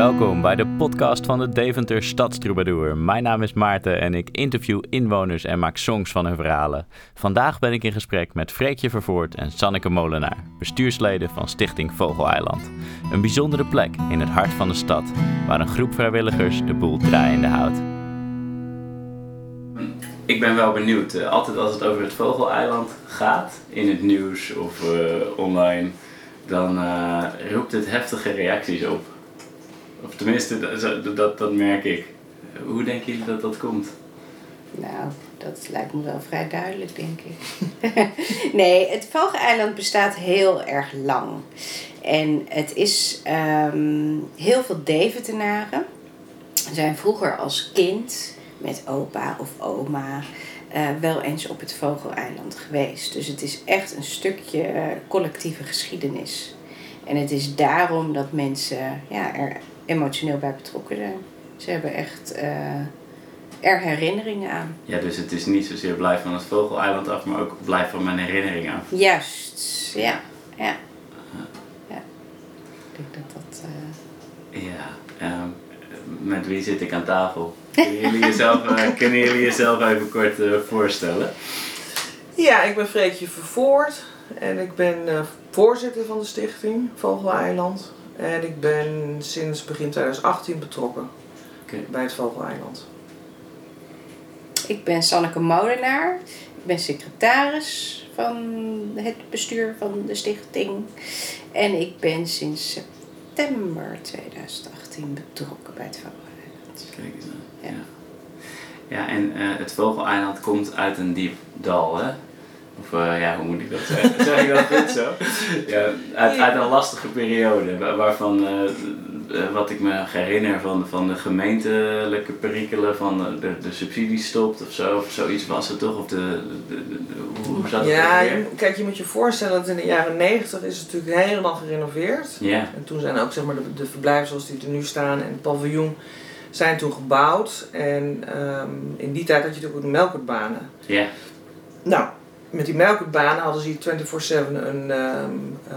Welkom bij de podcast van de Deventer Stadstroubadour. Mijn naam is Maarten en ik interview inwoners en maak songs van hun verhalen. Vandaag ben ik in gesprek met Freekje Vervoort en Sanneke Molenaar, bestuursleden van Stichting Vogeleiland. Een bijzondere plek in het hart van de stad, waar een groep vrijwilligers de boel draaiende houdt. Ik ben wel benieuwd, eh, altijd als het over het Vogeleiland gaat, in het nieuws of uh, online, dan uh, roept het heftige reacties op. Of tenminste, dat, dat, dat merk ik. Hoe denken jullie dat dat komt? Nou, dat lijkt me wel vrij duidelijk, denk ik. nee, het Vogeleiland bestaat heel erg lang. En het is um, heel veel Deventenaren zijn vroeger als kind met opa of oma uh, wel eens op het Vogeleiland geweest. Dus het is echt een stukje uh, collectieve geschiedenis. En het is daarom dat mensen ja, er emotioneel bij betrokken zijn. Ze hebben echt uh, er herinneringen aan. Ja, dus het is niet zozeer blijf van het Vogeleiland af, maar ook blijf van mijn herinneringen af. Juist, ja. ja. ja. Ik denk dat dat... Ja, um, met wie zit ik aan tafel? Kunnen jullie jezelf, uh, kunnen jullie jezelf even kort voorstellen? Ja, ik ben Freekje Vervoort en ik ben voorzitter van de stichting Vogeleiland. En ik ben sinds begin 2018 betrokken okay. bij het Vogeleiland. Ik ben Sanneke Molenaar. Ik ben secretaris van het bestuur van de stichting. En ik ben sinds september 2018 betrokken bij het Vogeleiland. Kijk eens Ja. Ja. ja en uh, het Vogeleiland komt uit een diep dal, hè? Of uh, ja, hoe moet ik dat zeggen? zeg ik dat goed zo? Ja, uit, uit een lastige periode, waarvan uh, wat ik me herinner van, van de gemeentelijke perikelen, van de, de subsidies stopt of zo, of zoiets was het toch? Of de, de, de, hoe zat het Ja, kijk, je moet je voorstellen dat in de jaren negentig is het natuurlijk helemaal gerenoveerd. Ja. En toen zijn ook zeg maar de, de verblijven zoals die er nu staan en het paviljoen zijn toen gebouwd. En um, in die tijd had je natuurlijk ook de melkertbanen. Ja. Nou, met die melkbanen hadden ze hier 24-7 een um, uh,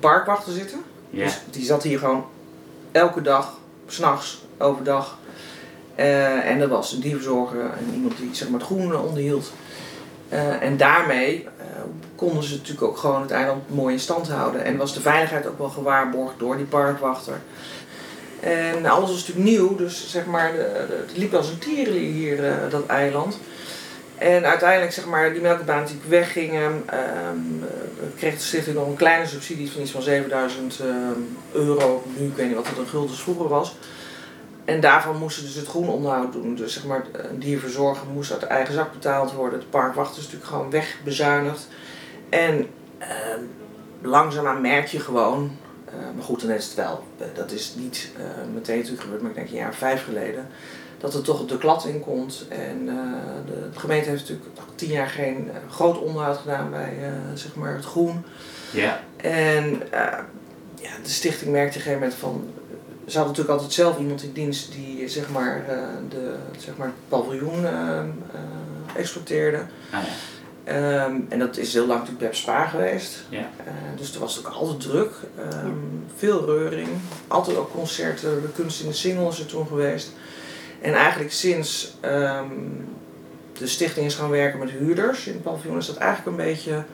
barkwachter zitten. Ja. Dus die zat hier gewoon elke dag, s'nachts, overdag. Uh, en dat was een dierverzorger en iemand die zeg maar, het groen onderhield. Uh, en daarmee konden ze natuurlijk ook gewoon het eiland mooi in stand houden. En was de veiligheid ook wel gewaarborgd door die parkwachter. En alles was natuurlijk nieuw, dus zeg maar, het liep als een tierenlier hier, dat eiland. En uiteindelijk, zeg maar, die melkbaan die weggingen, um, kreeg de stichting nog een kleine subsidie van iets van 7000 um, euro. Nu, ik weet niet wat het een guldens vroeger was. En daarvan moesten dus het groen onderhoud doen. Dus zeg maar, een dierverzorger moest uit eigen zak betaald worden. Het parkwachter is natuurlijk gewoon wegbezuinigd. En uh, langzaamaan merk je gewoon, maar goed, dan is het wel, dat is niet uh, meteen natuurlijk gebeurd, maar ik denk een jaar vijf geleden dat er toch de klad in komt. En uh, de, de, gemeente heeft natuurlijk tien jaar geen uh, groot onderhoud gedaan bij uh, zeg maar het groen. Ja. En ja, de stichting merkte op een gegeven moment van. Ze hadden natuurlijk altijd zelf iemand in dienst die zeg maar, de, zeg maar het paviljoen exploiteerde. Ah, ja. Um, en dat is heel lang natuurlijk Pep Spaar geweest. Ja. dus er was ook altijd druk. Um, veel reuring. Altijd ook concerten. De kunst in de single is er toen geweest. En eigenlijk sinds um, de stichting is gaan werken met huurders in het paviljoen, is dat eigenlijk een beetje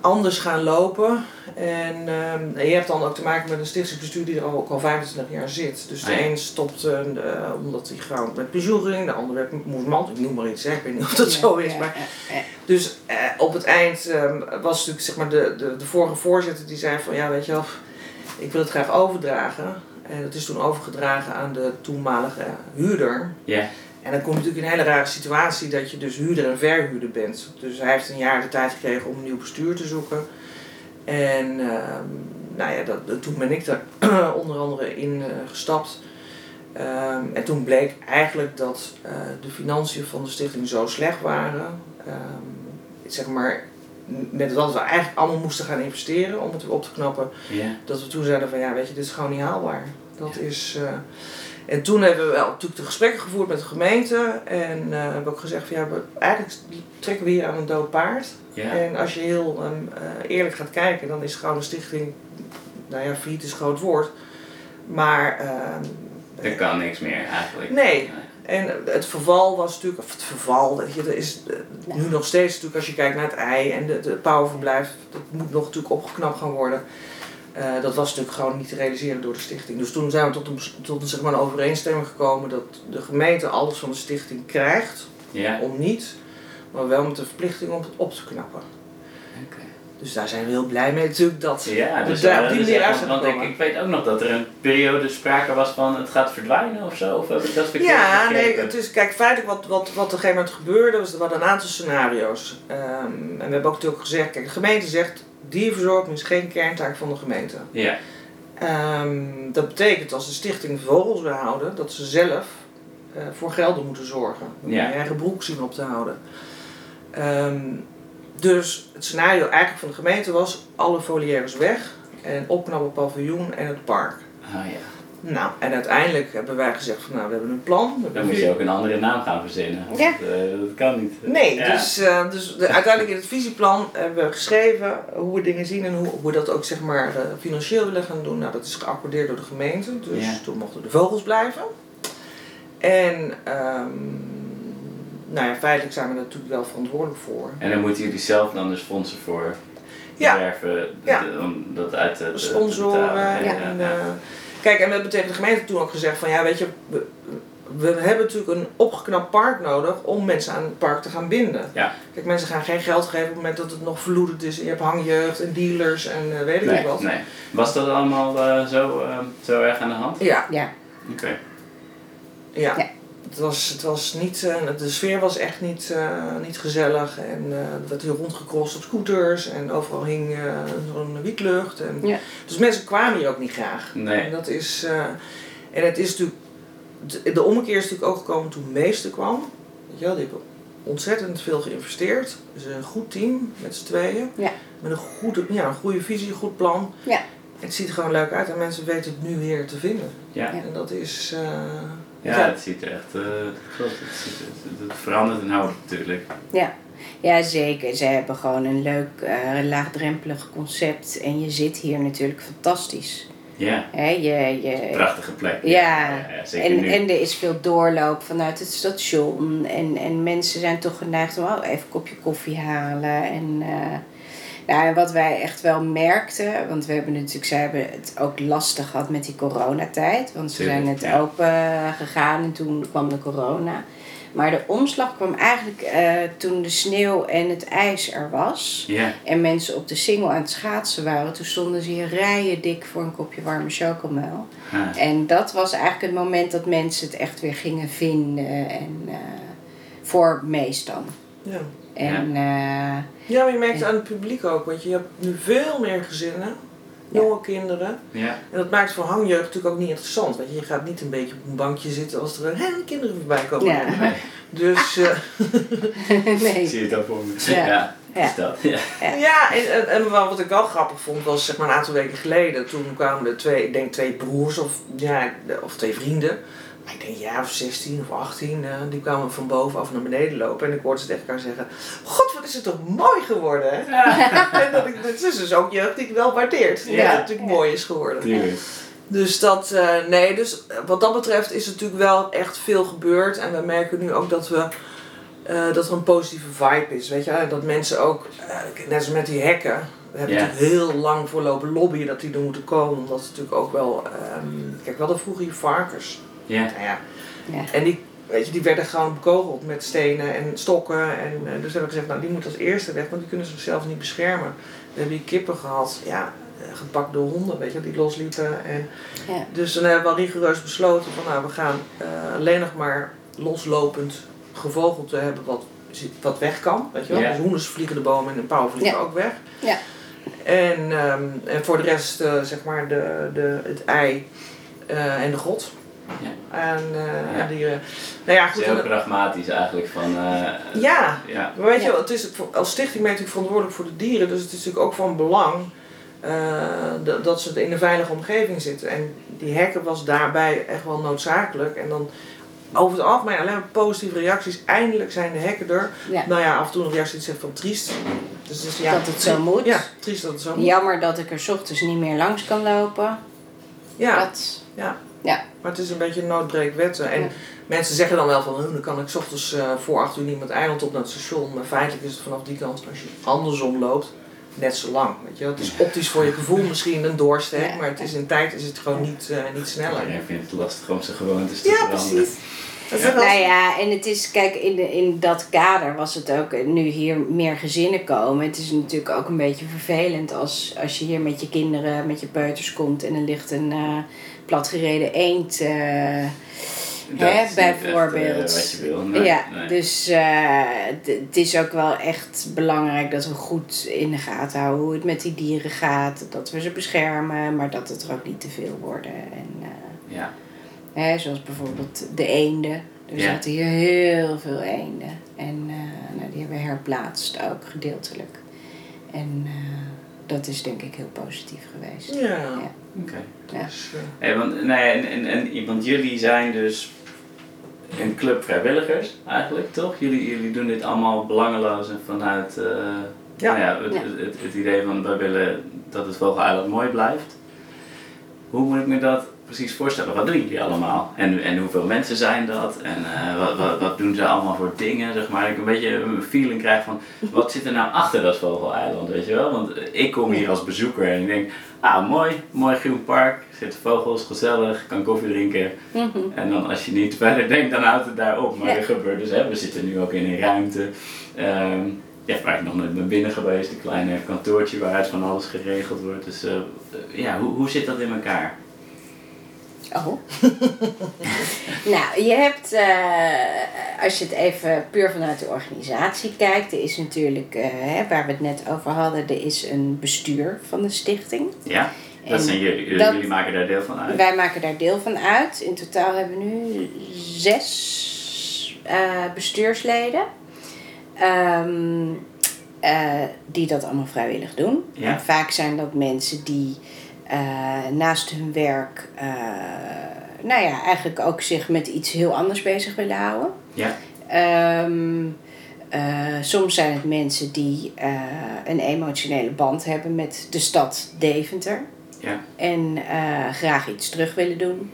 anders gaan lopen. En um, je hebt dan ook te maken met een stichtingsbestuur die er al, ook al 25 jaar zit. Dus de Ah, ja. een stopt uh, omdat hij gewoon met pensioen ging, de ander werd moesmand, ik noem maar iets, hè. ik weet niet of dat zo is. Maar, dus uh, op het eind um, was natuurlijk zeg maar de, de, de vorige voorzitter die zei van ja weet je wel, ik wil het graag overdragen. En dat is toen overgedragen aan de toenmalige huurder. Ja. En dan komt natuurlijk een hele rare situatie dat je dus huurder en verhuurder bent. Dus hij heeft een jaar de tijd gekregen om een nieuw bestuur te zoeken. En uh, nou ja, dat, toen ben ik daar onder andere in uh, gestapt. Um, en toen bleek eigenlijk dat uh, de financiën van de stichting zo slecht waren. Um, zeg maar, met wat we eigenlijk allemaal moesten gaan investeren om het weer op te knappen. Dat we toen zeiden van ja, weet je, dit is gewoon niet haalbaar. Dat Ja. is. Uh, En toen hebben we wel natuurlijk de gesprekken gevoerd met de gemeente. En eh hebben we ook gezegd van ja, we, eigenlijk trekken we hier aan een dood paard. Ja. En als je heel ehm, eh, eerlijk gaat kijken, dan is gewoon een stichting, nou ja, failliet is een groot woord. Maar ehm, Er kan niks meer eigenlijk. Nee. En het verval was natuurlijk, of het verval, er is eh, nu nog steeds natuurlijk als je kijkt naar het ei en de, de pauwverblijf, dat moet nog natuurlijk opgeknapt gaan worden. Eh, dat was natuurlijk gewoon niet te realiseren door de stichting. Dus toen zijn we tot een, tot een, zeg maar, een overeenstemming gekomen dat de gemeente alles van de stichting krijgt, Ja. om niet, maar wel met de verplichting om het op te knappen. Dus daar zijn we heel blij mee natuurlijk dat Ja, dus, daar eh, op die dus manier echt- uit zijn want ik, weet ook nog dat er een periode sprake was van het gaat verdwijnen of zo. Of heb ik dat verkeerd Ja, nee, het is, kijk, feitelijk wat, wat, wat op een gegeven moment gebeurde, was er waren een aantal scenario's. Ehm, en we hebben ook natuurlijk gezegd, kijk, de gemeente zegt, dierverzorging is geen kerntaak van de gemeente. Ja, Ehm, dat betekent als de stichting vogels wil houden, dat ze zelf eh, voor gelden moeten zorgen. Om Ja. hun eigen broek zien op te houden. Ehm, dus het scenario eigenlijk van de gemeente was, alle volières weg en opknappen paviljoen en het park. ah ja. Nou, en uiteindelijk hebben wij gezegd van nou, we hebben een plan. We Dan moet je ook een andere naam gaan verzinnen. Ja. Dat, eh, dat kan niet. Nee, Ja. dus, eh, dus de, uiteindelijk in het visieplan hebben we geschreven hoe we dingen zien en hoe, hoe we dat ook zeg maar eh, financieel willen gaan doen. Nou, dat is geaccordeerd door de gemeente, dus Ja. toen mochten de vogels blijven. En ehm, nou ja, feitelijk zijn we er natuurlijk wel verantwoordelijk voor. En dan moeten jullie zelf dan dus fondsen voor Ja. werven Ja. om dat uit te, te- te Sponsoren. En, ja. eh, kijk, en we hebben tegen de gemeente toen ook gezegd van ja, weet je, we, we hebben natuurlijk een opgeknapt park nodig om mensen aan het park te gaan binden. Ja. Kijk, mensen gaan geen geld geven op het moment dat het nog verloederd is. Je hebt hangjeugd en dealers en eh, weet ik Nee, niet wat. nee. Was dat allemaal eh, zo, eh, zo erg aan de hand? Ja, Ja, Oké. ja. Ja. Het was, het was niet, eh, de sfeer was echt niet, eh, niet gezellig. En eh, er werd hier rondgecrossed op scooters en overal hing eh, zo'n wietlucht. En, Ja. Dus mensen kwamen hier ook niet graag. Nee. En dat is, eh, en het is natuurlijk, de- de ommekeer is natuurlijk ook gekomen toen Meester kwam. Weet je wel, die hebben ontzettend veel geïnvesteerd. Dus een goed team met z'n tweeën. Ja. Met een goede, ja, een goede visie, een goed plan. Ja. Het ziet er gewoon leuk uit en mensen weten het nu weer te vinden. Ja. Ja. En dat is. Ja, ja. het ziet er echt. goed, het, ziet, het, het verandert houdt natuurlijk. ja, zeker. Ze hebben gewoon een leuk, eh, laagdrempelig concept. En je zit hier natuurlijk fantastisch. Ja, Hè, je, je, prachtige plek. Ja, ja zeker en, nu. en er is veel doorloop vanuit het station. En, en mensen zijn toch geneigd om oh, even een kopje koffie halen. En, eh, nou, en wat wij echt wel merkten, want we hebben natuurlijk, zij hebben het ook lastig gehad met die coronatijd. Want ze zijn net ja. open gegaan en toen kwam de corona. Maar de omslag kwam eigenlijk eh, toen de sneeuw en het ijs er was. Ja, En mensen op de singel aan het schaatsen waren. Toen stonden ze hier rijen dik voor een kopje warme chocomel. ah, En dat was eigenlijk het moment dat mensen het echt weer gingen vinden. En eh, voor Mees dan. ja. En ja. ja, maar je merkt aan het publiek ook, want je hebt nu veel meer gezinnen, jonge kinderen. ja. En dat maakt voor hangjeugd natuurlijk ook niet interessant. Want je gaat niet een beetje op een bankje zitten als er hè, kinderen voorbij komen. Ja. Nee, Dus eh, ik nee. zie het al voor me. Ja. Ja, Ja. is dat. Ja. ja, en, en, wat ik wel grappig vond was zeg maar een aantal weken geleden. Toen kwamen er twee, ik denk twee broers of, ja, of twee vrienden. Ik denk ja of 16 of 18. eh, die kwamen van bovenaf naar beneden lopen. En ik hoorde ze tegen elkaar zeggen. God, wat is het toch mooi geworden hè? en dat ik, dit is dus ook jeugd die ik wel waardeert. Ja. Dat het natuurlijk mooi is geworden. Dus dat, eh, nee, dus wat dat betreft is er natuurlijk wel echt veel gebeurd. En we merken nu ook dat we, eh, dat er een positieve vibe is, weet je. En dat mensen ook, net als met die hekken. We hebben natuurlijk heel lang voor lopen lobbyen dat die er moeten komen. Omdat ze natuurlijk ook wel, ehm, kijk, wel de vroeger hier varkens. Ja. Nou ja. Ja. En die, weet je, die werden gewoon bekogeld met stenen en stokken. En eh, dus hebben we gezegd, nou die moet als eerste weg, want die kunnen zichzelf niet beschermen. We hebben hier kippen gehad, ja, eh, gepakt door honden, weet je, die losliepen. En Ja. dus dan hebben we al rigoureus besloten van nou, we gaan eh, alleen nog maar loslopend gevogelte hebben wat, wat weg kan. Weet je wel? Ja. Dus hoenders vliegen de bomen en de pauwen vliegen Ja. ook weg. Ja. En, ehm, en voor de rest eh, zeg maar de, de, het ei eh, en de grot. Ja. En, eh, Ja. en die, eh, nou ja, Het goed. is heel en- pragmatisch eigenlijk van... eh, ja, ja. maar weet je wel, het is, als stichting ben je natuurlijk verantwoordelijk voor de dieren. Dus het is natuurlijk ook van belang eh, dat- dat ze in een veilige omgeving zitten. En die hekken was daarbij echt wel noodzakelijk. En dan over het algemeen alleen maar positieve reacties. Eindelijk zijn de hekken er. Ja. Nou ja, af en toe nog juist iets zegt van triest. Dus, dus ja, Dat het zo moet. Ja, triest dat het zo moet. Jammer dat ik er 's ochtends niet meer langs kan lopen. Ja, Dat, ja. Ja. Maar het is een beetje noodbreekwetten. En Ja. mensen zeggen dan wel van, "Oh, dan kan ik 's ochtends eh, voor acht uur niet met eiland op naar het station. Maar feitelijk is het vanaf die kant, als je andersom loopt, net zo lang. Weet je? wel. Het is optisch voor je gevoel misschien een doorstek, Ja. maar het is in tijd is het gewoon niet, eh, niet sneller. Iedereen vindt het lastig om zijn gewoontes te Ja, veranderen. precies. Dat is wel- Nou ja, en het is, kijk, in, de, in dat kader was het ook, eh, nu hier meer gezinnen komen. Het is natuurlijk ook een beetje vervelend als, als je hier met je kinderen, met je peuters komt en er ligt een eh platgereden eend. Hè, echt, bijvoorbeeld. Nee, ja, nee. dus het is ook wel echt belangrijk dat we goed in de gaten houden hoe het met die dieren gaat. Dat we ze beschermen, maar dat het er ook niet te veel worden. En, eh, Ja. Hè, zoals bijvoorbeeld de eenden. Er Ja. zaten hier heel veel eenden. En eh, nou, die hebben we herplaatst ook gedeeltelijk. En eh, dat is denk ik heel positief geweest. Ja. Ja. Oké. Ja. Dus, eh, Hey, want, nee, en, en, en, want jullie zijn dus een club vrijwilligers eigenlijk, toch? Jullie, jullie doen dit allemaal belangeloos en vanuit eh, Ja. Nou ja, het, Ja. Het, het, het idee van wij willen dat het Vogeleiland mooi blijft. Hoe moet ik me dat precies voorstellen? Wat doen jullie allemaal? En, en hoeveel mensen zijn dat? En eh, wat, wat, wat doen ze allemaal voor dingen? Zeg maar, ik een beetje een feeling krijg van wat zit er nou achter dat Vogeleiland, weet je wel? Want ik kom hier als bezoeker en ik denk, ah mooi, mooi groen park, zitten vogels, gezellig, kan koffie drinken. Mhm. En dan als je niet verder denkt, dan houdt het daar op. Maar Ja. er gebeurt dus, hè, we zitten nu ook in een ruimte. ehm, ja, waar ik nog ben binnen geweest, een klein eh, kantoortje waaruit van alles geregeld wordt. Dus eh, eh, ja, hoe, hoe zit dat in elkaar? Oh. nou, je hebt, eh, als je het even puur vanuit de organisatie kijkt, er is natuurlijk, eh, hè, waar we het net over hadden, er is een bestuur van de stichting. Ja, dat zijn jullie. Jullie- dat- jullie maken daar deel van uit. Wij maken daar deel van uit. In totaal hebben we nu zes eh, bestuursleden. Ehm, eh, die dat allemaal vrijwillig doen. Ja. Vaak zijn dat mensen die naast hun werk, eh, nou ja, eigenlijk ook zich met iets heel anders bezig willen houden. Ja, Ehm, eh, soms zijn het mensen die eh, een emotionele band hebben met de stad Deventer ja, en eh, graag iets terug willen doen.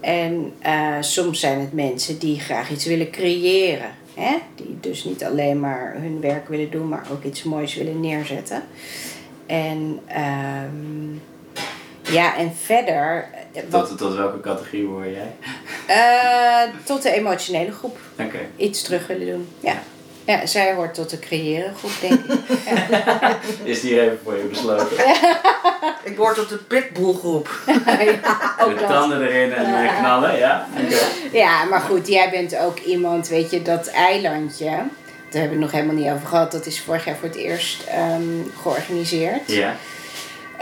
En eh, soms zijn het mensen die graag iets willen creëren. Hè? Die dus niet alleen maar hun werk willen doen, maar ook iets moois willen neerzetten. En ehm, ja, en verder. eh, Wat, tot, tot welke categorie hoor jij? eh, tot de emotionele groep. Oké. Iets terug willen doen. Ja. Ja, zij hoort tot de creëren groep, denk ik. Is die even voor je besloten? Ik word op de pitbullgroep. ja, ook De tanden erin en eh, knallen, ja? Ja, maar goed, jij bent ook iemand, weet je, dat eilandje. Daar hebben we het nog helemaal niet over gehad. Dat is vorig jaar voor het eerst ehm, georganiseerd. Ja,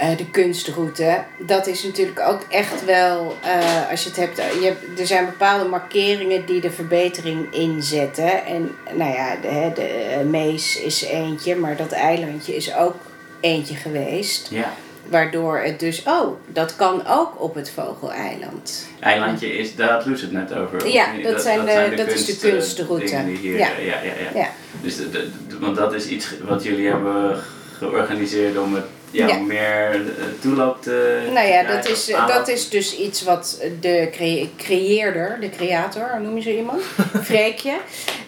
Eh, de kunstroute. Dat is natuurlijk ook echt wel, eh, als je het hebt, je hebt, er zijn bepaalde markeringen die de verbetering inzetten. En nou ja, de, de eh, Mees is eentje, maar dat eilandje is ook eentje geweest. ja. Waardoor het dus, oh, dat kan ook op het Vogeleiland. Eilandje is, daar had Loes het net over. Ja, dat zijn de- dat is de kunst, eh, kunstroute. hier, Ja. eh, ja, ja, ja. Ja. Dus de, de- de- want dat is iets wat jullie hebben georganiseerd om het ja, Ja. om meer eh, toeloop te Nou ja, dat is, dat is dus iets wat de creëerder, de creator, hoe noem je zo iemand? Freekje.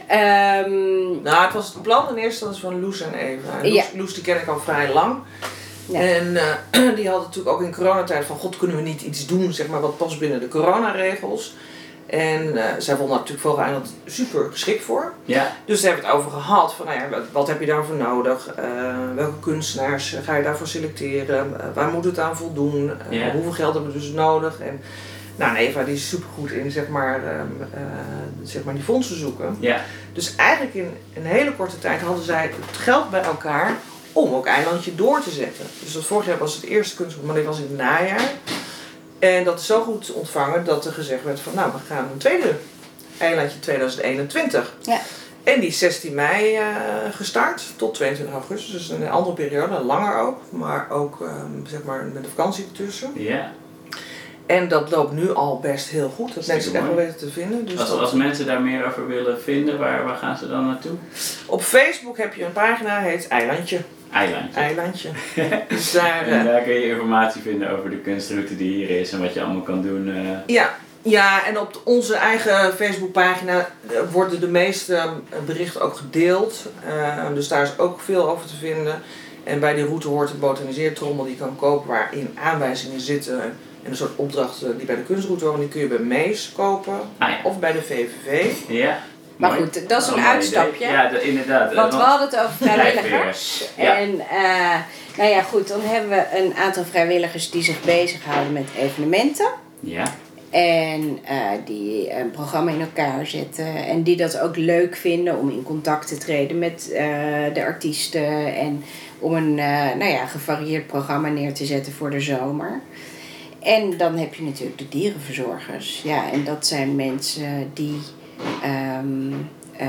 Ehm, Nou, het was het plan in eerste instantie van Loes en Eva. En Loes, Ja. Loes die ken ik al vrij lang. Ja. En eh, die hadden natuurlijk ook in coronatijd van... God, kunnen we niet iets doen, zeg maar, wat past binnen de coronaregels? En eh, zij vonden natuurlijk Vogeleiland super geschikt voor. Ja, Dus daar hebben we het over gehad. Van, nou ja, wat, wat heb je daarvoor nodig? Eh, welke kunstenaars ga je daarvoor selecteren? Eh, waar moet het aan voldoen? Ja. Hoeveel geld hebben we dus nodig? En nou, Eva die is super goed in zeg maar, ehm, eh, zeg maar die fondsen zoeken. ja, Dus eigenlijk in een hele korte tijd hadden zij het geld bij elkaar om ook Eilandje door te zetten. Dus dat vorig jaar was het eerste kunstgroep, maar dit was in het najaar. En dat is zo goed ontvangen dat er gezegd werd van nou, we gaan een tweede Eilandje 2021. Ja. En die is 16 mei eh, gestart tot 22 augustus. Dus een andere periode, langer ook. Maar ook ehm, zeg maar met de vakantie ertussen. Ja. En dat loopt nu al best heel goed. Dat mensen het echt wel weten te vinden. Dus Als, dat- als mensen daar meer over willen vinden, waar, waar gaan ze dan naartoe? Op Facebook heb je een pagina, heet Eilandje. Eilandje. Eilandje. dus daar... eh, En daar kun je informatie vinden over de kunstroute die hier is en wat je allemaal kan doen. eh. Ja, ja, en op onze eigen Facebookpagina eh, worden de meeste eh, berichten ook gedeeld. Eh, dus daar is ook veel over te vinden. En bij die route hoort een botaniseertrommel die je kan kopen waarin aanwijzingen zitten. En een soort opdrachten die bij de kunstroute horen. Die kun je bij Mees kopen Ah ja. of bij de VVV. Ja. Maar Mooi. goed, dat is een uitstapje. idee. Ja, dat- inderdaad. Want we Want- hadden het over vrijwilligers. Ja. En eh, nou ja, goed, dan hebben we een aantal vrijwilligers die zich bezighouden met evenementen. Ja. En eh, die een programma in elkaar zetten. En die dat ook leuk vinden om in contact te treden met eh, de artiesten. En om een eh, nou ja, gevarieerd programma neer te zetten voor de zomer. En dan heb je natuurlijk de dierenverzorgers. Ja, en dat zijn mensen die eh,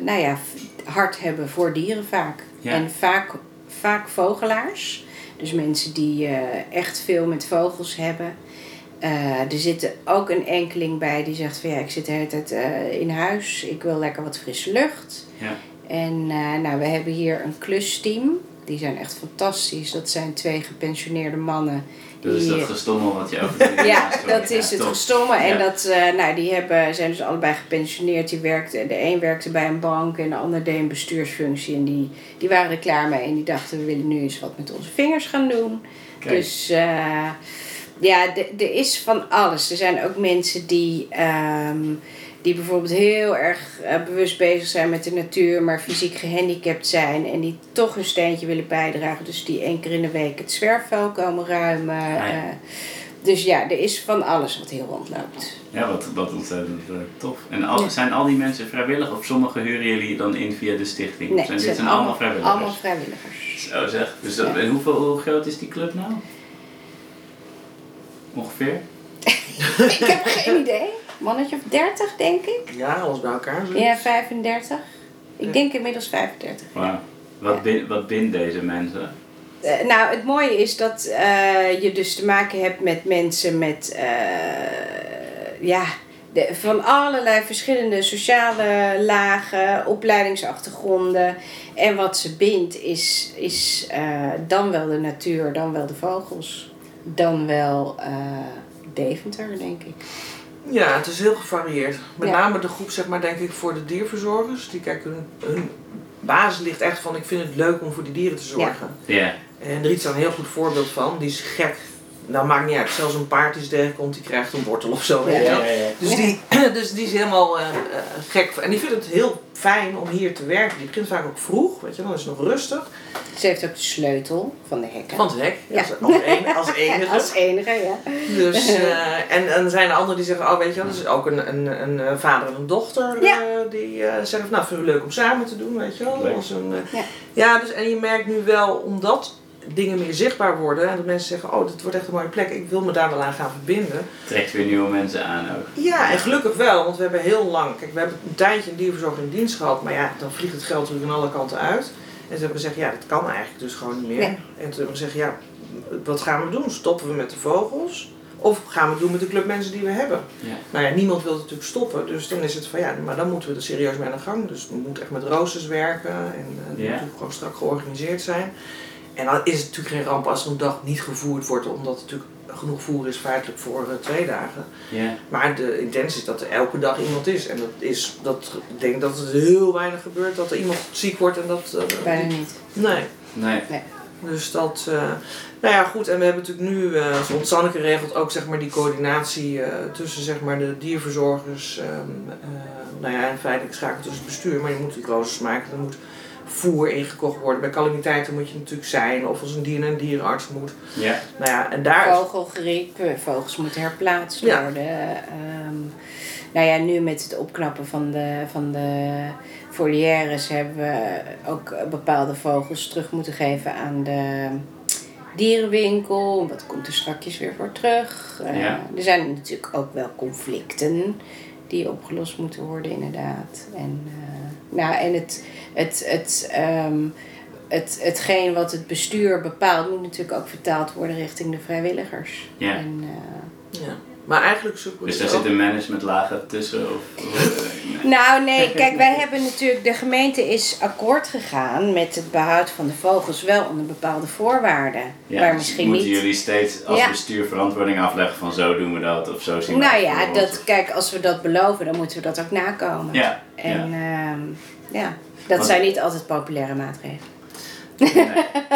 nou ja, hart hebben voor dieren vaak. Ja. En vaak, vaak vogelaars. Dus mensen die eh, echt veel met vogels hebben. Eh, er zit ook een enkeling bij die zegt van ja, ik zit de hele tijd in huis. Ik wil lekker wat frisse lucht. Ja. En nou, we hebben hier een klusteam. Die zijn echt fantastisch. Dat zijn twee gepensioneerde mannen. Dat is dat gestommel wat je over ja, dat is het gestomme. En dat, eh, nou, die hebben, zijn dus allebei gepensioneerd. Die werkte, de een werkte bij een bank en de ander deed een bestuursfunctie. En die, die waren er klaar mee. En die dachten, we willen nu eens wat met onze vingers gaan doen. Kijk. Dus eh, ja, er is van alles. Er zijn ook mensen die, ehm, die bijvoorbeeld heel erg eh, bewust bezig zijn met de natuur, maar fysiek gehandicapt zijn en die toch hun steentje willen bijdragen. Dus die één keer in de week het zwerfvuil komen ruimen. ja. eh. dus ja, er is van alles wat hier rondloopt. Ja, wat, wat ontzettend eh, tof. En al, Ja. zijn al die mensen vrijwillig of sommigen huren jullie dan in via de stichting? Nee, zijn, dit zijn allemaal vrijwilligers? Allemaal vrijwilligers. Zo zeg. Dus dat, Ja. en hoeveel, hoe groot is die club nou? Ongeveer? ik heb geen idee. Mannetje of 30, denk ik. Ja, alles bij elkaar. zo. Ja, 35. Ik denk inmiddels 35. Wauw. Wat, bin- wat bindt deze mensen? Eh, nou, het mooie is dat eh, je dus te maken hebt met mensen met, eh, ja, de, van allerlei verschillende sociale lagen, opleidingsachtergronden. En wat ze bindt is, is eh, dan wel de natuur, dan wel de vogels, dan wel eh, Deventer, denk ik. Ja, het is heel gevarieerd. Met Ja. name de groep, zeg maar, denk ik, voor de dierverzorgers. Die kijken hun, hun basis ligt echt van, ik vind het leuk om voor die dieren te zorgen. Ja. En er is daar een heel goed voorbeeld van. Die is gek. Nou, maakt niet uit. Zelfs een paard die tegenkomt, die krijgt een wortel of zo. Ja. ja. Dus, die, dus die is helemaal eh, eh, gek. En die vindt het heel fijn om hier te werken. Die begint vaak ook vroeg, weet je, dan is het nog rustig. Ze heeft ook de sleutel van de hekken. Van het hek, Ja. als, als, enige, als enige. Als enige, ja. Dus, eh, en, en er zijn er anderen die zeggen, oh weet je wel, dat is ook een, een, een vader en een dochter Ja. eh, die eh, zeggen, nou vind ik het leuk om samen te doen, weet je wel. Leuk. Als een, eh, Ja. ja, dus en je merkt nu wel, omdat dingen meer zichtbaar worden en dat mensen zeggen, oh dit wordt echt een mooie plek, ik wil me daar wel aan gaan verbinden. Trekt weer nieuwe mensen aan ook. Ja, en gelukkig wel, want we hebben heel lang, kijk we hebben een tijdje een dierverzorger in dienst gehad, maar ja, dan vliegt het geld natuurlijk aan alle kanten uit. En ze hebben gezegd, ja dat kan eigenlijk dus gewoon niet meer. Nee. En toen hebben we gezegd, ja, wat gaan we doen? Stoppen we met de vogels? Of gaan we het doen met de clubmensen die we hebben? Ja. Nou ja, niemand wil het natuurlijk stoppen. Dus dan is het van ja, maar dan moeten we er serieus mee aan de gang. Dus we moeten echt met roosters werken. En uh, dat moet Ja. natuurlijk gewoon strak georganiseerd zijn. En dan is het natuurlijk geen ramp als er een dag niet gevoerd wordt. Omdat er natuurlijk genoeg voer is feitelijk voor eh, twee dagen. Ja. Maar de intentie is dat er elke dag iemand is. En dat is, dat, ik denk dat het heel weinig gebeurt dat er iemand ziek wordt en dat... eh, Bijna niet. Nee. Nee. Dus dat, eh, nou ja, goed. En we hebben natuurlijk nu, eh zoals Sanneke regelt, ook zeg maar die coördinatie eh, tussen zeg maar de dierverzorgers. ehm, eh, nou ja, en feitelijk schakel tussen het bestuur. Maar je moet natuurlijk roosters maken. Er moet voer ingekocht worden. Bij calamiteiten moet je natuurlijk zijn. Of als een dier naar een dierenarts moet. Ja. Nou ja, en daar... Vogelgriep, eh, vogels moeten herplaatst Ja. worden. Ehm, nou ja, nu met het opknappen van de, van de volières hebben we ook bepaalde vogels terug moeten geven aan de dierenwinkel. Wat komt er strakjes weer voor terug? Eh, Ja. Er zijn natuurlijk ook wel conflicten die opgelost moeten worden inderdaad. En, eh, nou, en het, het, het, ehm, het, hetgeen wat het bestuur bepaalt, moet natuurlijk ook vertaald worden richting de vrijwilligers. Ja. En, eh, Ja. Maar eigenlijk zoeken we Dus daar zit een managementlaag tussen? Of, of, nee. Nou, nee, kijk, wij hebben natuurlijk, de gemeente is akkoord gegaan met het behoud van de vogels wel onder bepaalde voorwaarden. Ja, maar dus misschien moeten niet. jullie steeds als Ja. bestuur verantwoording afleggen van zo doen we dat of zo zien we Nou het ja, dat, kijk, als we dat beloven, dan moeten we dat ook nakomen. Ja, En ja. ja, ja dat Want- zijn niet altijd populaire maatregelen. Nee.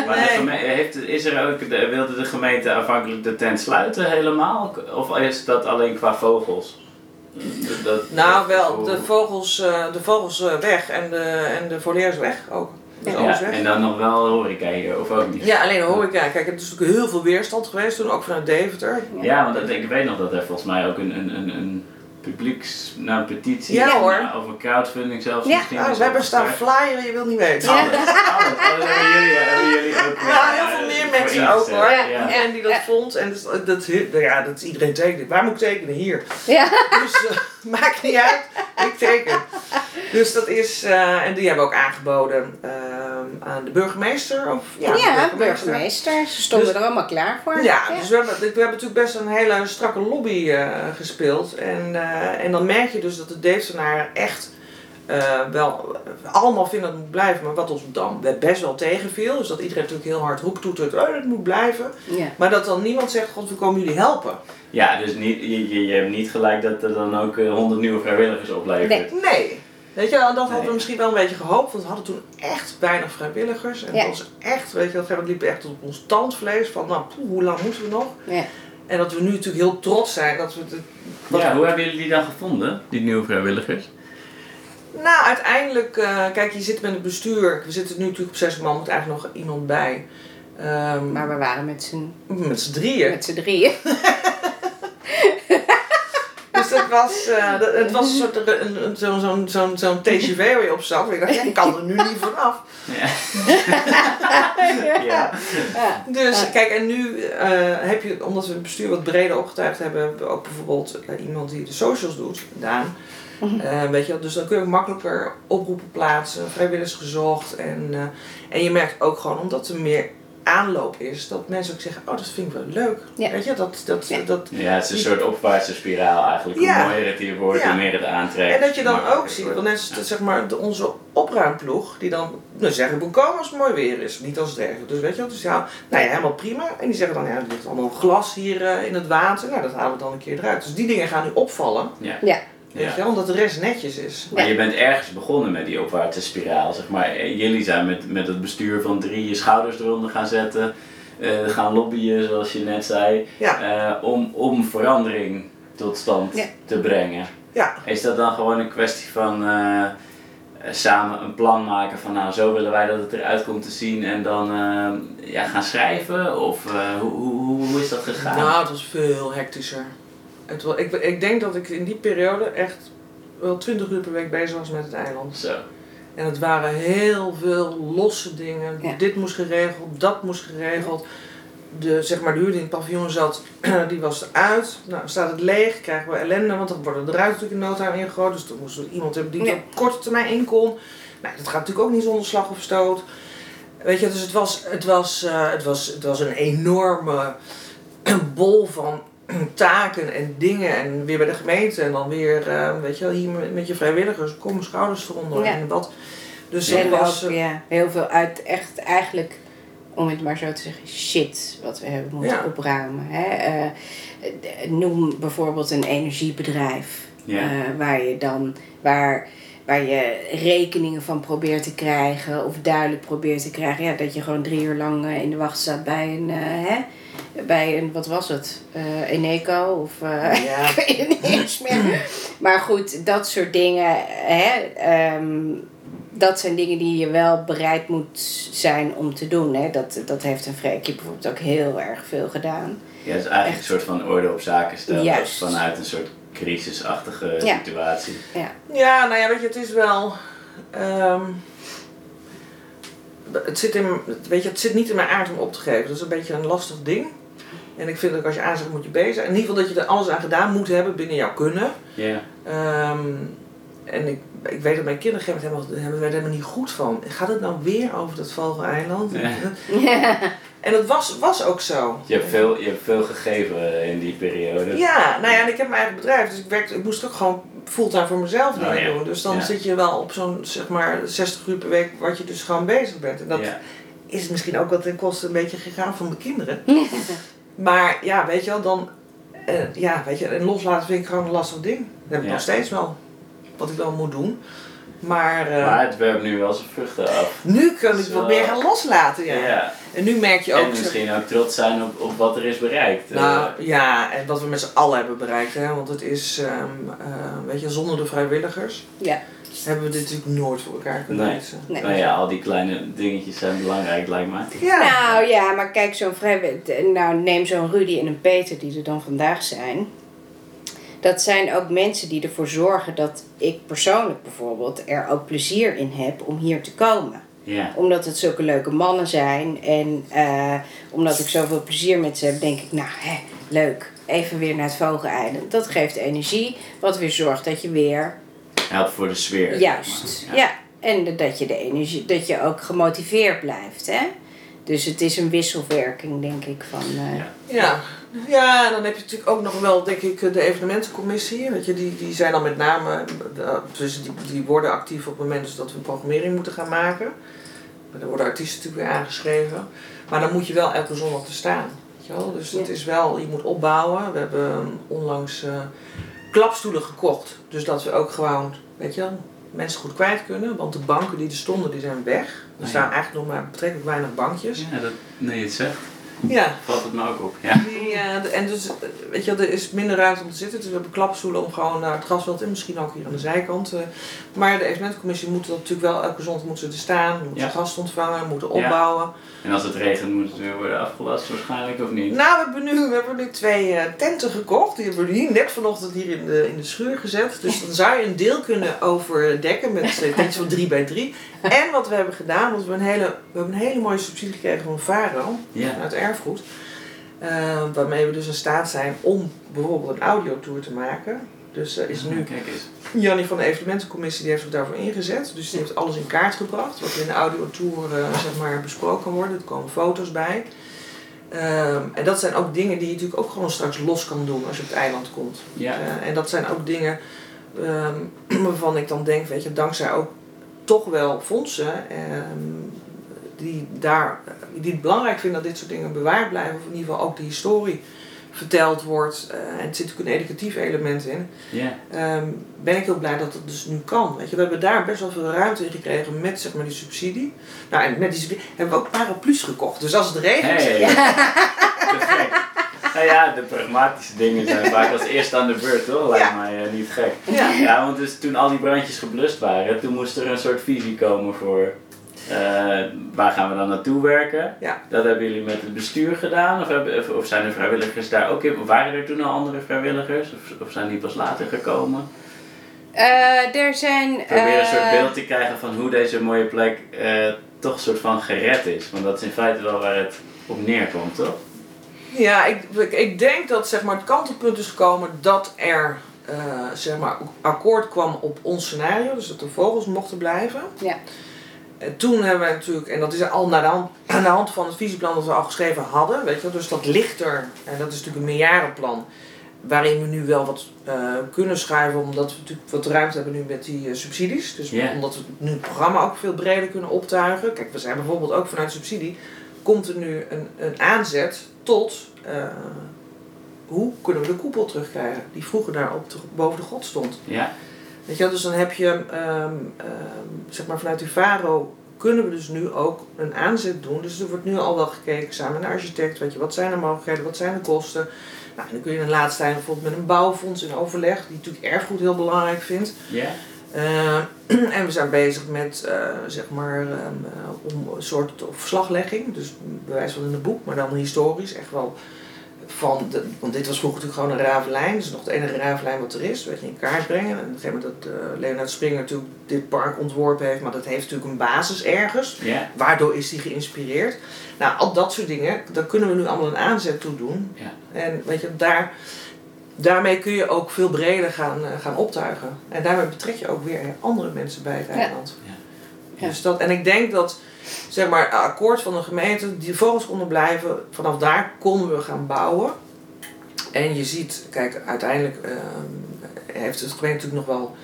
Maar Nee. heeft, is er ook, de- wilde de gemeente aanvankelijk de tent sluiten helemaal? Of is dat alleen qua vogels? Dat- dat- Nou, wel, de vogels, eh, de vogels eh, weg en de, en de voliers weg ook. Dus Ja. alles Ja, weg. en dan nog wel horeca hier, of ook niet? Ja, alleen de horeca. Kijk, het is natuurlijk heel veel weerstand geweest toen, ook vanuit Deventer. Ja, want dat, ik weet nog dat er volgens mij ook een, een, een, een publieks, nou, petitie Ja, hoor. of een crowdfunding zelfs Ja. misschien. Nou, we hebben staan flyeren, je wilt niet weten. Alles, alles. Dat hebben jullie, hebben jullie ook. Ja, eh, heel veel meer voor mensen ook ingezet. hoor. En die dat vond. En dat, dat, ja, dat is iedereen tekenen. Waar moet ik tekenen? Hier. Ja, Dus eh, maakt niet uit. Ik teken. Dus dat is. eh, en die hebben ook aangeboden ehm, aan de burgemeester. Of, ja, ja, de burgemeester. Ze stonden Dus- er allemaal klaar voor. Ja, dus we hebben, we hebben natuurlijk best een hele strakke lobby eh, gespeeld. En, eh, en dan merk je dus dat de Deeftenaren echt eh, wel eh, allemaal vinden dat het moet blijven. Maar wat ons dan best wel tegenviel, is dat iedereen natuurlijk heel hard roept toetert, oh, het moet blijven. Ja. Maar dat dan niemand zegt, god, we komen jullie helpen. Ja, dus niet, je, je, je hebt niet gelijk dat er dan ook eh, 100 nieuwe vrijwilligers oplevert. Nee. Nee. Weet je, dat hadden Nee. we misschien wel een beetje gehoopt, want we hadden toen echt weinig vrijwilligers. En Ja. het was echt, weet je, dat liep echt op ons tandvlees van, nou, poeh, hoe lang moeten we nog? Ja. En dat we nu natuurlijk heel trots zijn dat we het. Ja, hoe hebben jullie die dan gevonden, die nieuwe vrijwilligers? Nou, uiteindelijk, eh, kijk, je zit met het bestuur. We zitten nu natuurlijk op zes man, er moet eigenlijk nog iemand bij. Ehm, Maar we waren met z'n, met z'n drieën. met z'n drieën. Dus dat was, eh, dat- het was een soort een- een- zo'n zo'n zo'n zo'n TGV waar je op zat. Ik dacht, ja, ik kan er nu niet vanaf. Ja. ja. Ja. Dus kijk, en nu eh, heb je, omdat we het bestuur wat breder opgetuigd hebben, hebben we ook bijvoorbeeld iemand die de socials doet, Daan. Eh, weet je, wel, dus dan kun je ook makkelijker oproepen plaatsen, vrijwilligers gezocht. En, eh, en je merkt ook gewoon, omdat er meer aanloop is, dat mensen ook zeggen, oh dat vind ik wel leuk. Ja. Weet je, dat, dat, Ja. dat, ja, het is een soort opwaartse spiraal eigenlijk. Hoe Ja. mooier het hier wordt, Ja. hoe meer het aantrekt. en dat je dan ook ziet, want net als zeg maar, de, onze opruimploeg, die dan nou, zeggen, moet komen als het mooi weer is, niet als het regent. Dus weet je wel, dus ja, nou ja, helemaal prima. En die zeggen dan, ja, er ligt allemaal glas hier eh, in het water, nou dat halen we dan een keer eruit. Dus die dingen gaan nu opvallen, Ja. Ja. weet je omdat de rest netjes is. Maar je bent ergens begonnen met die opwaartse spiraal, zeg maar. Jullie zijn met, met het bestuur van drie je schouders eronder gaan zetten, eh, gaan lobbyen, zoals je net zei, Ja. eh, om, om verandering tot stand Ja. te brengen. Ja. Is dat dan gewoon een kwestie van eh, samen een plan maken van nou zo willen wij dat het eruit komt te zien en dan ja, gaan schrijven? Of eh, hoe, hoe, hoe is dat gegaan? Nou, het was veel hectischer. Het ik, ik denk dat ik in die periode echt wel 20 uur per week bezig was met het eiland. Zo. En het waren heel veel losse dingen. Ja. Dit moest geregeld, dat moest geregeld. De, zeg maar, de huur die in het paviljoen zat, die was eruit. Nou, staat het leeg, krijgen we ellende, want dan worden de ruiten natuurlijk in no time ingegooid. Dus dan moesten we iemand hebben die Ja. op korte termijn in kon. Nou, dat gaat natuurlijk ook niet zonder slag of stoot. Weet je, dus het was, het was, eh, het was, het was een enorme bol van taken en dingen. En weer bij de gemeente en dan weer, eh, weet je wel, hier met, met je vrijwilligers, kom schouders eronder Ja. en wat. Dus het En was... ook, ja, heel veel uit, echt eigenlijk, om het maar zo te zeggen, shit wat we hebben moeten Ja. opruimen. Hè? Eh, noem bijvoorbeeld een energiebedrijf. Ja. eh, waar je dan, waar, waar je rekeningen van probeert te krijgen of duidelijk probeert te krijgen. Ja, dat je gewoon drie uur lang eh, in de wacht staat bij een, eh, hè? bij een, wat was het? Eh Eneco of... eh, Ja. ik weet het niet eens meer. Maar goed, dat soort dingen. Hè, ehm, dat zijn dingen die je wel bereid moet zijn om te doen. Hè. Dat, dat heeft een Freekje bijvoorbeeld ook heel erg veel gedaan. Ja, het is eigenlijk een soort van orde op zaken stellen Juist. vanuit een soort crisisachtige Ja. situatie. Ja, Ja, nou ja, weet je, het is wel. ehm, het, zit in, weet je, het zit niet in mijn aard om op te geven. Dat is een beetje een lastig ding. En ik vind dat als je aanzegt moet je bezig zijn. In ieder geval dat je er alles aan gedaan moet hebben binnen jouw kunnen. Ja. Ehm, en ik, ik weet dat mijn kinderen op een gegeven moment helemaal, werden helemaal niet goed van. Gaat het nou weer over dat Vogeleiland? Ja. En dat was, was ook zo. Je hebt, veel, je hebt veel gegeven in die periode. Ja, nou ja, en ik heb mijn eigen bedrijf, dus ik, werkte, ik moest ook gewoon fulltime voor mezelf Oh, dingen ja. doen. Dus dan Ja. zit je wel op zo'n, zeg maar, 60 uur per week, wat je dus gewoon bezig bent. En dat Ja. is misschien ook wel ten koste een beetje gegaan van mijn kinderen. maar ja, weet je wel, dan, eh, ja, weet je, en loslaten vind ik gewoon een lastig ding. Dat heb ik Ja. nog steeds wel, wat ik wel moet doen. Maar, eh, Maar het werpt nu wel zijn vruchten af. nu kan ik Zo. wat meer gaan loslaten, ja. Ja. En nu merk je ook... En misschien ook trots zijn op, op wat er is bereikt. Nou Eh, ja, en wat we met z'n allen hebben bereikt. Hè? Want het is, ehm, eh, weet je, zonder de vrijwilligers Ja. hebben we dit natuurlijk nooit voor elkaar kunnen Nee. Nee. nou ja, al die kleine dingetjes zijn belangrijk, lijkt mij. Ja. Nou ja, maar kijk, zo'n vrijwilliger. Nou, neem zo'n Rudy en een Peter die er dan vandaag zijn. Dat zijn ook mensen die ervoor zorgen dat ik persoonlijk bijvoorbeeld er ook plezier in heb om hier te komen. Ja. Omdat het zulke leuke mannen zijn en eh, omdat ik zoveel plezier met ze heb, denk ik, nou hè, leuk. Even weer naar het Vogeleiland. Dat geeft energie, wat weer zorgt dat je weer Helpt voor de sfeer. Juist, maar. ja. En dat je de energie, dat je ook gemotiveerd blijft, hè? Dus het is een wisselwerking, denk ik, van. eh, Ja. Ja. en dan heb je natuurlijk ook nog wel, denk ik, de evenementencommissie. Weet je, die, die zijn dan met name, eh, dus die, die worden actief op het moment dus dat we programmering moeten gaan maken. Maar Dan worden artiesten natuurlijk weer aangeschreven. Maar dan moet je wel elke zondag te staan. Weet je wel? Dus het Ja. is wel, je moet opbouwen. We hebben onlangs eh, klapstoelen gekocht. Dus dat we ook gewoon, weet je wel, mensen goed kwijt kunnen. Want de banken die er stonden, die zijn weg. Er ja. staan eigenlijk nog maar betrekkelijk weinig bankjes. Ja, dat, nee, je het zegt, Ja, valt het me ook op. Ja. Eh, de- en dus, eh, weet je, er is minder ruimte om te zitten. Dus we hebben klapstoelen om gewoon naar het grasveld en misschien ook hier aan de zijkant. eh. maar de evenementcommissie moet dat natuurlijk wel elke zondag moeten ze er staan. Moeten Ja. ze gasten ontvangen, moeten Ja. opbouwen. En als het regent moet het weer worden afgelast waarschijnlijk, of niet? Nou, we hebben nu, we hebben nu twee eh, tenten gekocht. Die hebben we hier net vanochtend hier in de, in de schuur gezet. Dus dan zou je een deel kunnen overdekken met uh, tentjes van 3 bij 3. En wat we hebben gedaan, want we hebben een hele, we hebben een hele mooie subsidie gekregen van Varo. Ja. uit erfgoed. Eh, waarmee we dus in staat zijn om bijvoorbeeld een audiotour te maken. Dus er is nu Kijk eens. Jannie van de evenementencommissie die heeft zich daarvoor ingezet. Dus die heeft alles in kaart gebracht. Wat in de audiotour eh, zeg maar besproken wordt. Er komen foto's bij. Ehm, en dat zijn ook dingen die je natuurlijk ook gewoon straks los kan doen als je op het eiland komt. Ja. Eh, en dat zijn ook dingen ehm, waarvan ik dan denk, weet je, dankzij ook toch wel fondsen ehm, die, daar, die het belangrijk vinden dat dit soort dingen bewaard blijven. Of in ieder geval ook de historie verteld wordt. eh, en er zit natuurlijk een educatief element in. Ja. Ehm, ben ik heel blij dat het dus nu kan. Weet je, we hebben daar best wel veel ruimte in gekregen met zeg maar, die subsidie. Nou, en met die subsidie hebben we ook paraplu's gekocht. Dus als het regent, Hey. Gek. Nou ja, de pragmatische dingen zijn vaak als eerste aan de beurt, toch? Lijkt Ja. mij eh, niet gek. Ja. Ja, want dus toen al die brandjes geblust waren, toen moest er een soort visie komen voor eh, waar gaan we dan naartoe werken. Ja. Dat hebben jullie met het bestuur gedaan? Of, hebben, of- zijn de vrijwilligers daar ook in? Waren er toen al andere vrijwilligers? Of, of zijn die pas later gekomen? Eh, er zijn. Probeer een soort eh, beeld te krijgen van hoe deze mooie plek eh, toch een soort van gered is. Want dat is in feite wel waar het op neerkomt, toch? Ja, ik, ik, ik denk dat zeg maar, het kantelpunt is gekomen dat er eh, zeg maar, akkoord kwam op ons scenario. Dus dat de vogels mochten blijven. Ja. En toen hebben wij natuurlijk, en dat is al naar de hand, aan de hand van het visieplan dat we al geschreven hadden, weet je wel, dus dat ligt er, en dat is natuurlijk een meerjarenplan, waarin we nu wel wat eh, kunnen schrijven, omdat we natuurlijk wat ruimte hebben nu met die eh, subsidies. Dus omdat we nu het programma ook veel breder kunnen optuigen. Kijk, we zijn bijvoorbeeld ook vanuit subsidie, komt er nu een, een aanzet tot eh, hoe kunnen we de koepel terugkrijgen, die vroeger daar op de, boven de grot stond. Ja. Weet je wel, dus dan heb je, ehm, ehm, zeg maar vanuit Uvaro kunnen we dus nu ook een aanzet doen. Dus er wordt nu al wel gekeken samen met een architect, weet je, wat zijn de mogelijkheden, wat zijn de kosten. Nou, dan kun je in de laatste tijd bijvoorbeeld met een bouwfonds in overleg, die natuurlijk erfgoed heel belangrijk vindt. Ja. Eh, en we zijn bezig met, eh, zeg maar, om een soort verslaglegging. Dus bewijs van in een boek, maar dan historisch. Echt wel van de, want dit was vroeger natuurlijk gewoon een ravelijn. Dat is nog de enige ravelijn wat er is. Dat je in kaart brengen. En op een gegeven moment dat uh, Leonard Springer natuurlijk dit park ontworpen heeft. Maar dat heeft natuurlijk een basis ergens. Waardoor is hij geïnspireerd. Nou, al dat soort dingen, daar kunnen we nu allemaal een aanzet toe doen. Ja. En weet je, daar, daarmee kun je ook veel breder gaan, uh, gaan optuigen. En daarmee betrek je ook weer andere mensen bij het eiland. Ja. Dus dat, en ik denk dat, zeg maar, akkoord van de gemeente, die vogels konden blijven. Vanaf daar konden we gaan bouwen. En je ziet, kijk, uiteindelijk uh, heeft het gemeente natuurlijk nog wel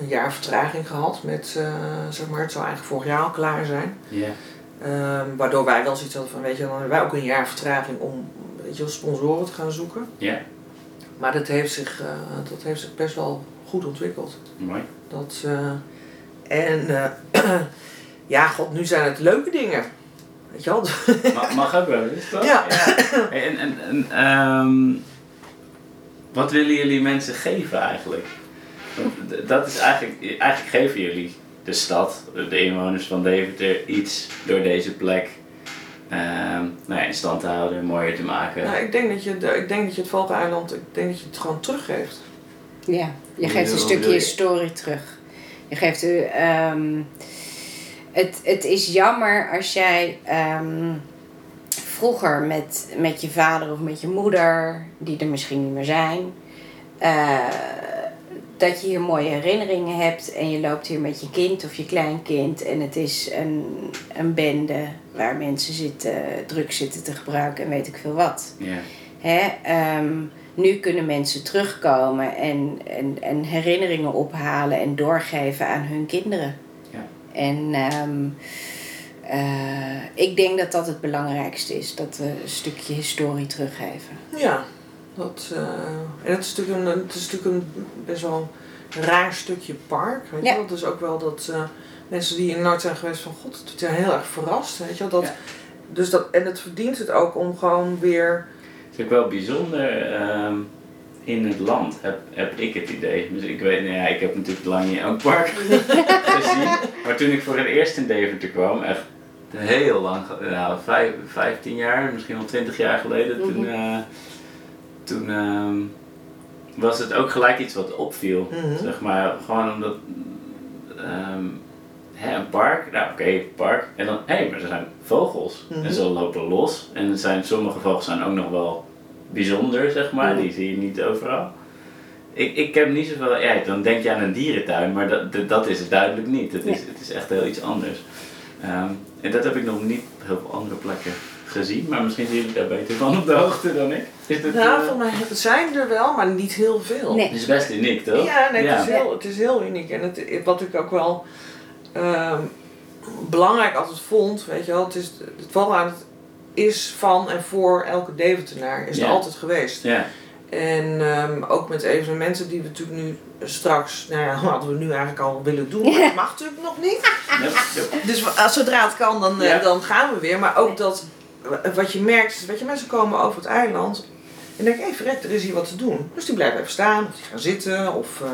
een jaar vertraging gehad met, uh, zeg maar, het zou eigenlijk vorig jaar al klaar zijn. Ja. Um, waardoor wij wel zoiets hadden van, weet je, dan hebben wij ook een jaar vertraging om, weet je, sponsoren te gaan zoeken. Ja. Maar dat heeft zich, uh, dat heeft zich best wel goed ontwikkeld. Mooi. Dat, en ja, god, nu zijn het leuke dingen. Weet je wel? Mag, mag ook wel eens, toch? Ja. ja. En, en, en um, wat willen jullie mensen geven eigenlijk? Want dat is eigenlijk, eigenlijk geven jullie de stad, de inwoners van Deventer, iets door deze plek um, nou ja, in stand te houden, mooier te maken. Nou, ik denk dat je, ik denk dat je het Valkeneiland, ik denk dat je het gewoon teruggeeft. Ja, je geeft een stukje historie terug. Je geeft u. Um, het, het is jammer als jij um, vroeger met, met je vader of met je moeder, die er misschien niet meer zijn, uh, dat je hier mooie herinneringen hebt en je loopt hier met je kind of je kleinkind en het is een, een bende waar mensen zitten, drugs zitten te gebruiken en weet ik veel wat. Ja. Hè, um, nu kunnen mensen terugkomen en, en, en herinneringen ophalen en doorgeven aan hun kinderen. Ja. En um, uh, ik denk dat dat het belangrijkste is, dat we een stukje historie teruggeven. Ja, dat, uh, en het is natuurlijk een, het is natuurlijk een best wel een raar stukje park. Weet Ja. je wel? Dus ook wel dat uh, mensen die in Noord zijn geweest van god, het zijn heel erg verrast. Weet je wel? Dat, Ja. dus dat, en het verdient het ook om gewoon weer Het is ook wel bijzonder um, in het land, heb, heb ik het idee. Dus ik weet, nou ja, ik heb natuurlijk lang niet elk park gezien. Maar toen ik voor het eerst in Deventer kwam, echt heel lang, nou, vijf, 15 jaar, misschien wel 20 jaar geleden, toen, uh, toen um, was het ook gelijk iets wat opviel. Mm -hmm. Zeg maar, gewoon omdat um, hè, een park, nou oké, okay, park, en dan, hé, hey, maar er zijn vogels. Mhm. En ze lopen los. En er zijn, sommige vogels zijn ook nog wel bijzonder, zeg maar, die zie je niet overal. Ik, ik heb niet zoveel, ja, dan denk je aan een dierentuin, maar dat, dat is het duidelijk niet. Het is, het is echt heel iets anders. Um, en dat heb ik nog niet op heel veel andere plekken gezien, maar misschien zien jullie daar beter van op de hoogte dan ik. Is dit, nou, uh, voor mij het zijn er wel, maar niet heel veel. Nee. Het is best uniek, toch? Ja, nee, Ja. Het, is heel, het is heel uniek. En het, wat ik ook wel um, belangrijk altijd vond, weet je wel, het, is, het vallen is van en voor elke Deventenaar, is Ja. er altijd geweest. Ja, En ehm, ook met evenementen die we natuurlijk nu straks, nou ja, hadden we nu eigenlijk al willen doen, maar dat mag natuurlijk nog niet. Yep, yep. Dus als zodra het kan, dan, eh, dan gaan we weer. Maar ook dat, wat je merkt, is, weet je, mensen komen over het eiland en denken, hé hey, verrek, er is hier wat te doen. Dus die blijven even staan, of die gaan zitten. Of, uh,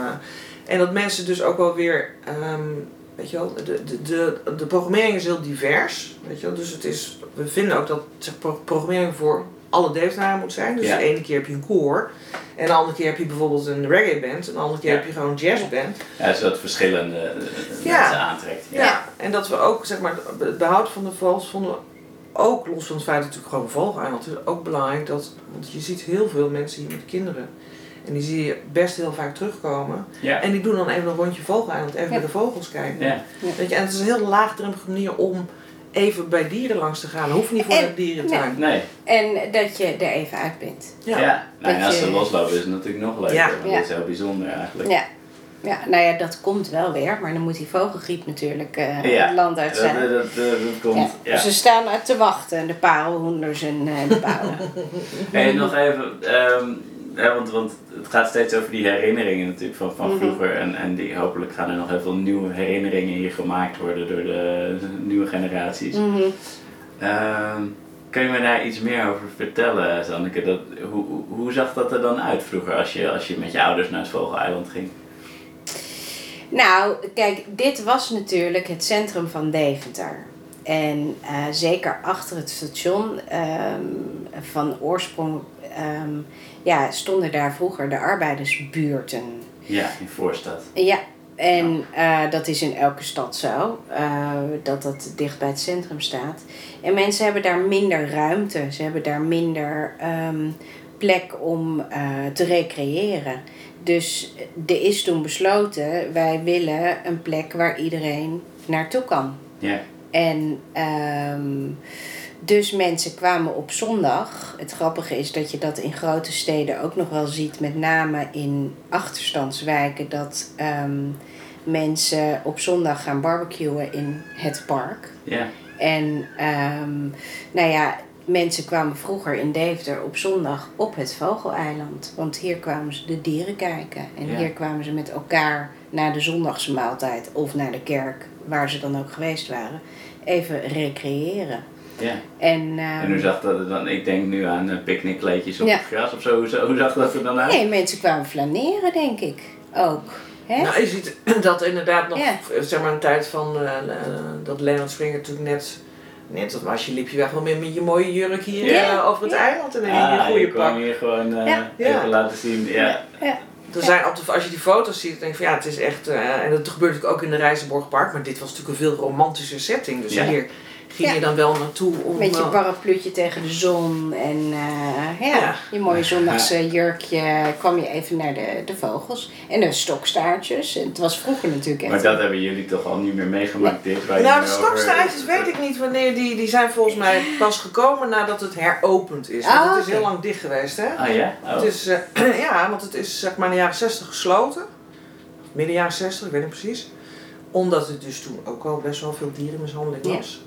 en dat mensen dus ook wel weer, um, weet je wel, de, de, de, de programmering is heel divers. Weet je wel, dus het is, we vinden ook dat zeg, programmering voor alle Devenaren moet zijn. Dus Ja. de ene keer heb je een koor. En de andere keer heb je bijvoorbeeld een reggae band. En de andere keer Ja. heb je gewoon een jazzband. Ja, zodat verschillende uh, Ja. mensen aantrekt. Ja. en dat we ook, zeg maar, het behoud van de vogels vonden we ook, los van het feit dat het natuurlijk gewoon een vogeleiland is, ook belangrijk dat, want je ziet heel veel mensen hier met kinderen. En die zie je best heel vaak terugkomen. Ja. En die doen dan even een rondje vogeleiland, even Ja. naar de vogels kijken. Ja. Weet je, en het is een heel laagdrempelige manier om even bij dieren langs te gaan. Hoeft niet voor En- een dierentuin. Nee, En dat je er even uit bent. ja. Ja. Nou, en Dat als ze je- loslopen is het natuurlijk nog leuker. Ja. want Ja. Dat is heel bijzonder eigenlijk. Ja. ja, nou ja, dat komt wel weer, maar dan moet die vogelgriep natuurlijk eh, Ja. het land uit zijn. dat, dat, dat komt. Ja. Ja. Ze staan uit te wachten, de parelhoenders en eh, de pauwen. Hey, nog even, ehm, hè, want, want het gaat steeds over die herinneringen natuurlijk van, van Mhm. vroeger. En, en die, hopelijk gaan er nog heel veel nieuwe herinneringen hier gemaakt worden door de nieuwe generaties. Mhm. Ehm, kun je me daar iets meer over vertellen, Zanneke? Dat, hoe, hoe- hoe zag dat er dan uit vroeger als je, als je met je ouders naar het Vogeleiland ging? Nou, kijk, dit was natuurlijk het centrum van Deventer. En eh, zeker achter het station, ehm, van oorsprong, ehm, ja, stonden daar vroeger de arbeidersbuurten. Ja, in voorstad. Ja, en eh, dat is in elke stad zo, uh, dat dat dicht bij het centrum staat. En mensen hebben daar minder ruimte, ze hebben daar minder um, plek om uh, te recreëren. Dus er is toen besloten, wij willen een plek waar iedereen naartoe kan. Ja. En um, dus mensen kwamen op zondag. Het grappige is dat je dat in grote steden ook nog wel ziet, met name in achterstandswijken, dat um, mensen op zondag gaan barbecuen in het park. Ja. En um, nou ja, mensen kwamen vroeger in Deventer op zondag op het Vogeleiland. Want hier kwamen ze de dieren kijken. En Ja. hier kwamen ze met elkaar naar de zondagse maaltijd of naar de kerk, waar ze dan ook geweest waren, even recreëren. Ja. En, ehm, En hoe zag dat er dan? Ik denk nu aan uh, picknickkleedjes op Ja. het gras of zo. Hoe, zag dat er dan uit? nee, mensen kwamen flaneren, denk ik. Ook. Hè? Nou, je ziet dat inderdaad nog, Ja. zeg maar, een tijd van eh, eh, dat Leonard Springer natuurlijk net, net dat was je liep je weg wel meer met je mooie jurk hier Ja. eh, over het Ja. eiland en in je Ah, goede je kwam pak. hier gewoon eh, Ja. Ja. even laten zien. Ja. Ja. Er zijn als je die foto's ziet, denk je van ja, het is echt, eh, en dat gebeurt natuurlijk ook in de Rijzenborgpark, maar dit was natuurlijk een veel romantischer setting. Dus Ja. hier ging je dan wel naartoe om... Met je eh, parapluutje tegen de zon en eh, ja, Ja. je mooie zondagse jurkje kwam je even naar de, de vogels. En de stokstaartjes. En het was vroeger natuurlijk echt... Maar dat hebben jullie toch al niet meer meegemaakt dit? Nou, de over- stokstaartjes weet ik niet wanneer die, die zijn volgens mij pas gekomen nadat het heropend is. Want Ah, het is oké. heel lang dicht geweest, hè? Ah ja? Oh. Het is, eh, ja, want het is zeg maar in de jaren 60 gesloten. Midden jaren 60, ik weet niet precies. Omdat het dus toen ook al best wel veel dierenmishandeling Ja. was.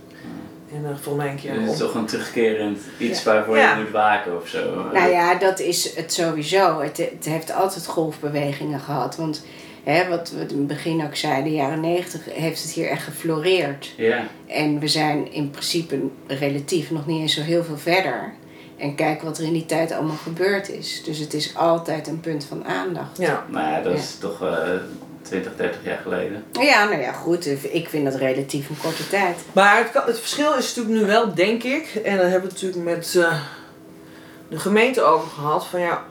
En volgens mij een keer Dus het is toch een terugkerend iets Ja. waarvoor Ja. je moet waken of zo. Nou ja, dat is het sowieso. Het, het heeft altijd golfbewegingen gehad. Want hè, wat we in het begin ook zeiden, de jaren negentig heeft het hier echt gefloreerd. Ja. En we zijn in principe relatief nog niet eens zo heel veel verder. En kijk wat er in die tijd allemaal gebeurd is. Dus het is altijd een punt van aandacht. Ja, Nou ja, dat Ja. is toch eh 20, 30 jaar geleden. Ja, nou ja, goed. Ik vind dat relatief een korte tijd. maar het, kan, het verschil is natuurlijk nu wel, denk ik, en daar hebben we het natuurlijk met eh, de gemeente over gehad, van ja,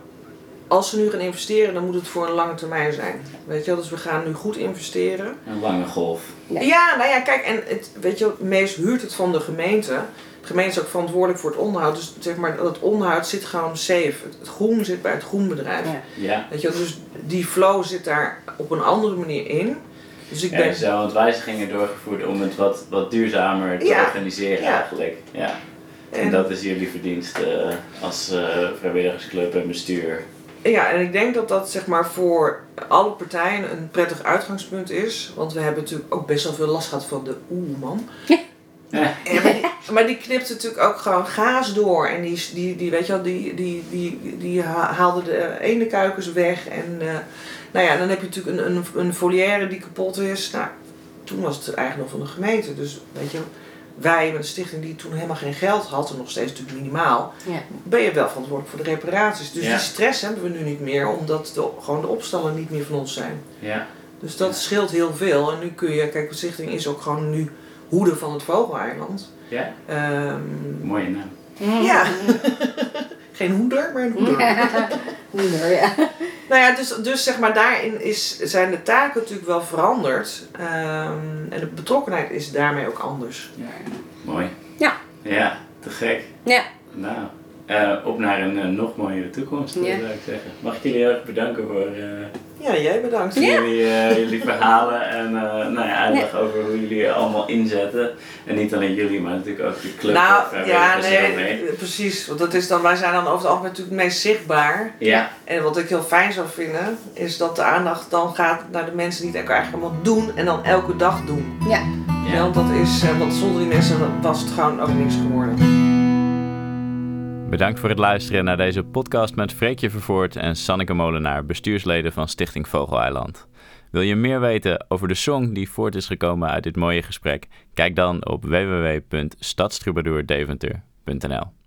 als ze nu gaan investeren, dan moet het voor een lange termijn zijn. Weet je wel, dus we gaan nu goed investeren. Een lange golf. Ja. Ja, nou ja, kijk, en het, weet je, meest huurt het van de gemeente. De gemeente is ook verantwoordelijk voor het onderhoud. Dus zeg maar, dat onderhoud zit gewoon safe. Het, het groen zit bij het groenbedrijf. Ja. Ja. Weet je, dus die flow zit daar op een andere manier in. Dus ik Ja, ben. er zijn wat wijzigingen doorgevoerd om het wat, wat duurzamer te Ja. organiseren Ja. eigenlijk. Ja. En, En- dat is jullie verdienst eh, als eh, vrijwilligersclub en bestuur. Ja, en ik denk dat dat zeg maar voor alle partijen een prettig uitgangspunt is. Want we hebben natuurlijk ook best wel veel last gehad van de oerman. Ja. Maar, die, maar die knipt natuurlijk ook gewoon gaas door. En die, die, die weet je wel, die, die, die, die ha- haalde de ene kuikens weg. En eh, nou ja, dan heb je natuurlijk een, een, een volière die kapot is. Nou, toen was het eigendom van de gemeente. Dus weet je, wij met een stichting die toen helemaal geen geld had, en nog steeds natuurlijk minimaal, Ja. ben je wel verantwoordelijk voor de reparaties. Dus Ja. die stress hebben we nu niet meer, omdat de, gewoon de opstallen niet meer van ons zijn. Ja. Dus dat Ja. scheelt heel veel. En nu kun je, kijk, de stichting is ook gewoon nu hoede van het Vogeleiland. Ja, Ehm, mooie naam. ja, geen hoeder, maar een hoeder. Hoender, ja. Nou ja, dus, dus zeg maar daarin is, zijn de taken natuurlijk wel veranderd. Ehm, en de betrokkenheid is daarmee ook anders. Ja. Mooi. Ja. Ja, te gek. Ja. Nou, eh, op naar een eh, nog mooiere toekomst, eh, Ja. zou ik zeggen. Mag ik jullie heel erg bedanken voor eh, Ja, jij bedankt. jullie, eh, jullie verhalen en eh nou ja, uitleg over hoe jullie allemaal inzetten. En niet alleen jullie, maar natuurlijk ook de club. Nou, of, eh, ja, nee, ermee. precies. Want dat is dan, wij zijn dan over het algemeen natuurlijk het meest zichtbaar. Ja, En wat ik heel fijn zou vinden, is dat de aandacht dan gaat naar de mensen die het ook eigenlijk allemaal doen en dan elke dag doen. Ja. Ja, want dat is, eh, want zonder die mensen was het gewoon ook niks geworden. Bedankt voor het luisteren naar deze podcast met Freekje Vervoort en Sanneke Molenaar, bestuursleden van Stichting Vogeleiland. Wil je meer weten over de song die voort is gekomen uit dit mooie gesprek? Kijk dan op www.stadstrubadourdeventer.nl